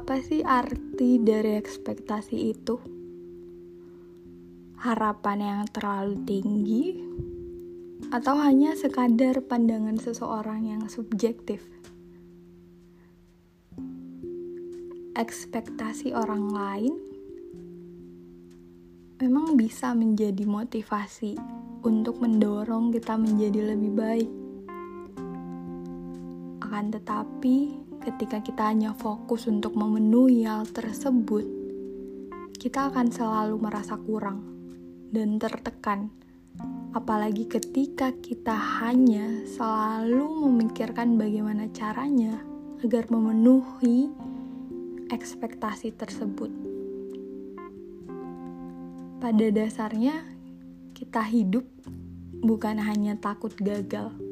Apa sih arti dari ekspektasi itu? Harapan yang terlalu tinggi, atau hanya sekadar pandangan seseorang yang subjektif? Ekspektasi orang lain memang bisa menjadi motivasi untuk mendorong kita menjadi lebih baik. Akan tetapi, ketika kita hanya fokus untuk memenuhi hal tersebut, kita akan selalu merasa kurang dan tertekan. Apalagi ketika kita hanya selalu memikirkan bagaimana caranya agar memenuhi ekspektasi tersebut. Pada dasarnya, kita hidup bukan hanya takut gagal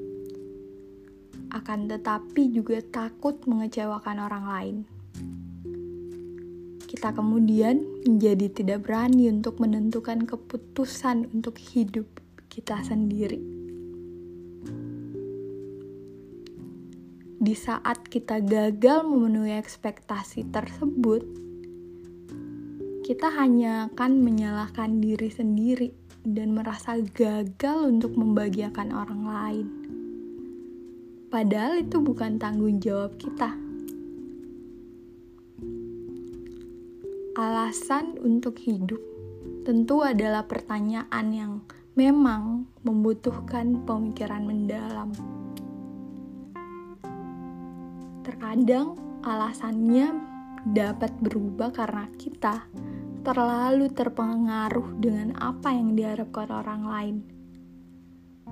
akan tetapi juga takut mengecewakan orang lain. Kita kemudian menjadi tidak berani untuk menentukan keputusan untuk hidup kita sendiri. Di saat kita gagal memenuhi ekspektasi tersebut, kita hanya akan menyalahkan diri sendiri dan merasa gagal untuk membahagiakan orang lain. Padahal itu bukan tanggung jawab kita. Alasan untuk hidup tentu adalah pertanyaan yang memang membutuhkan pemikiran mendalam. Terkadang alasannya dapat berubah karena kita terlalu terpengaruh dengan apa yang diharapkan orang lain.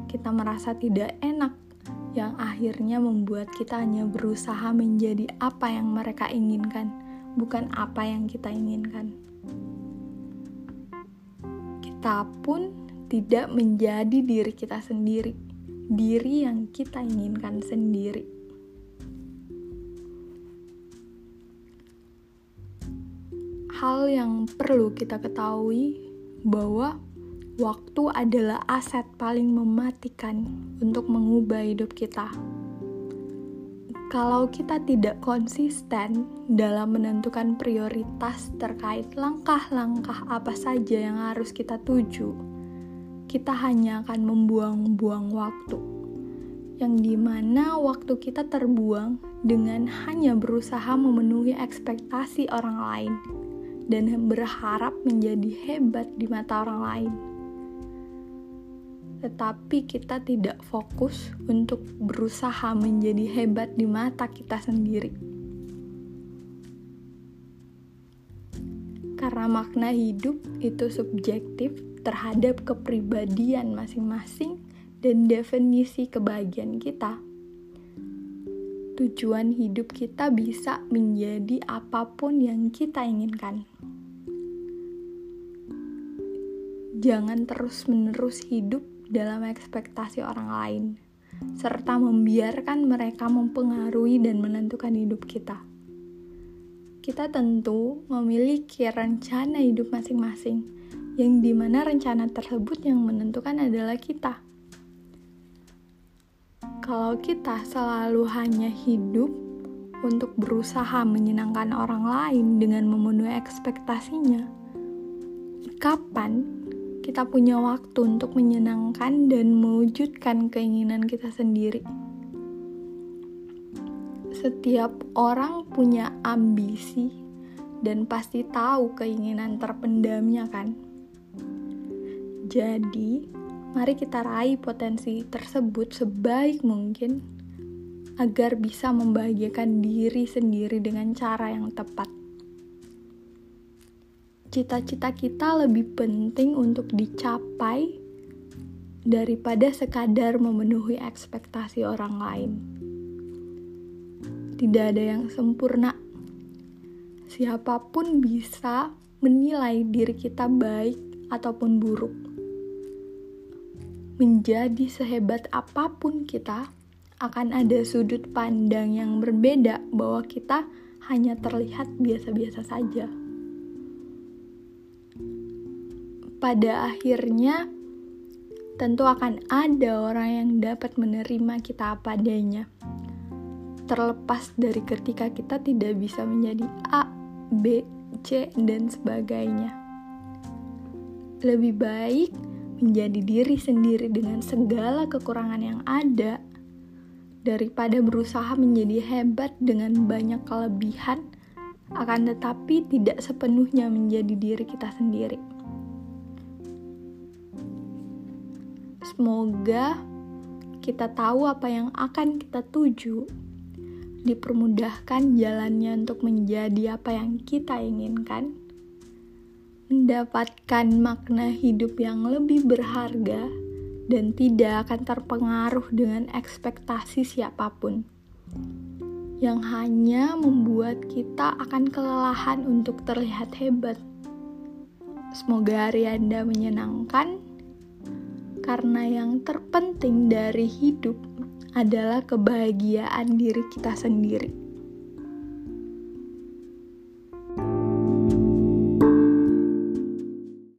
Kita merasa tidak enak yang akhirnya membuat kita hanya berusaha menjadi apa yang mereka inginkan, bukan apa yang kita inginkan. Kita pun tidak menjadi diri kita sendiri, diri yang kita inginkan sendiri. Hal yang perlu kita ketahui bahwa waktu adalah aset paling mematikan untuk mengubah hidup kita. Kalau kita tidak konsisten dalam menentukan prioritas terkait langkah-langkah apa saja yang harus kita tuju, kita hanya akan membuang-buang waktu. Yang di mana waktu kita terbuang dengan hanya berusaha memenuhi ekspektasi orang lain dan berharap menjadi hebat di mata orang lain tetapi kita tidak fokus untuk berusaha menjadi hebat di mata kita sendiri. Karena makna hidup itu subjektif terhadap kepribadian masing-masing dan definisi kebahagiaan kita. Tujuan hidup kita bisa menjadi apa pun yang kita inginkan. Jangan terus-menerus hidup dalam ekspektasi orang lain, serta membiarkan mereka mempengaruhi dan menentukan hidup kita. Kita tentu memiliki rencana hidup masing-masing, yang di mana rencana tersebut yang menentukan adalah kita. Kalau kita selalu hanya hidup untuk berusaha menyenangkan orang lain dengan memenuhi ekspektasinya, kapan kita punya waktu untuk menyenangkan dan mewujudkan keinginan kita sendiri. Setiap orang punya ambisi dan pasti tahu keinginan terpendamnya kan. Jadi, mari kita raih potensi tersebut sebaik mungkin agar bisa membahagiakan diri sendiri dengan cara yang tepat cita-cita kita lebih penting untuk dicapai daripada sekadar memenuhi ekspektasi orang lain. Tidak ada yang sempurna. Siapa pun bisa menilai diri kita baik ataupun buruk. Menjadi sehebat apa pun kita, akan ada sudut pandang yang berbeda bahwa kita hanya terlihat biasa-biasa saja. Pada akhirnya tentu akan ada orang yang dapat menerima kita apa adanya. terlepas dari ketika kita tidak bisa menjadi A, B, C, dan sebagainya. Lebih baik menjadi diri sendiri dengan segala kekurangan yang ada daripada berusaha menjadi hebat dengan banyak kelebihan, akan tetapi tidak sepenuhnya menjadi diri kita sendiri. Semoga kita tahu apa yang akan kita tuju, dipermudahkan jalannya untuk menjadi apa yang kita inginkan. Mendapatkan makna hidup yang lebih berharga dan tidak akan terpengaruh dengan ekspektasi siapa pun. Yang hanya membuat kita akan kelelahan untuk terlihat hebat. Semoga hari Anda menyenangkan, karena yang terpenting dari hidup adalah kebahagiaan diri kita sendiri.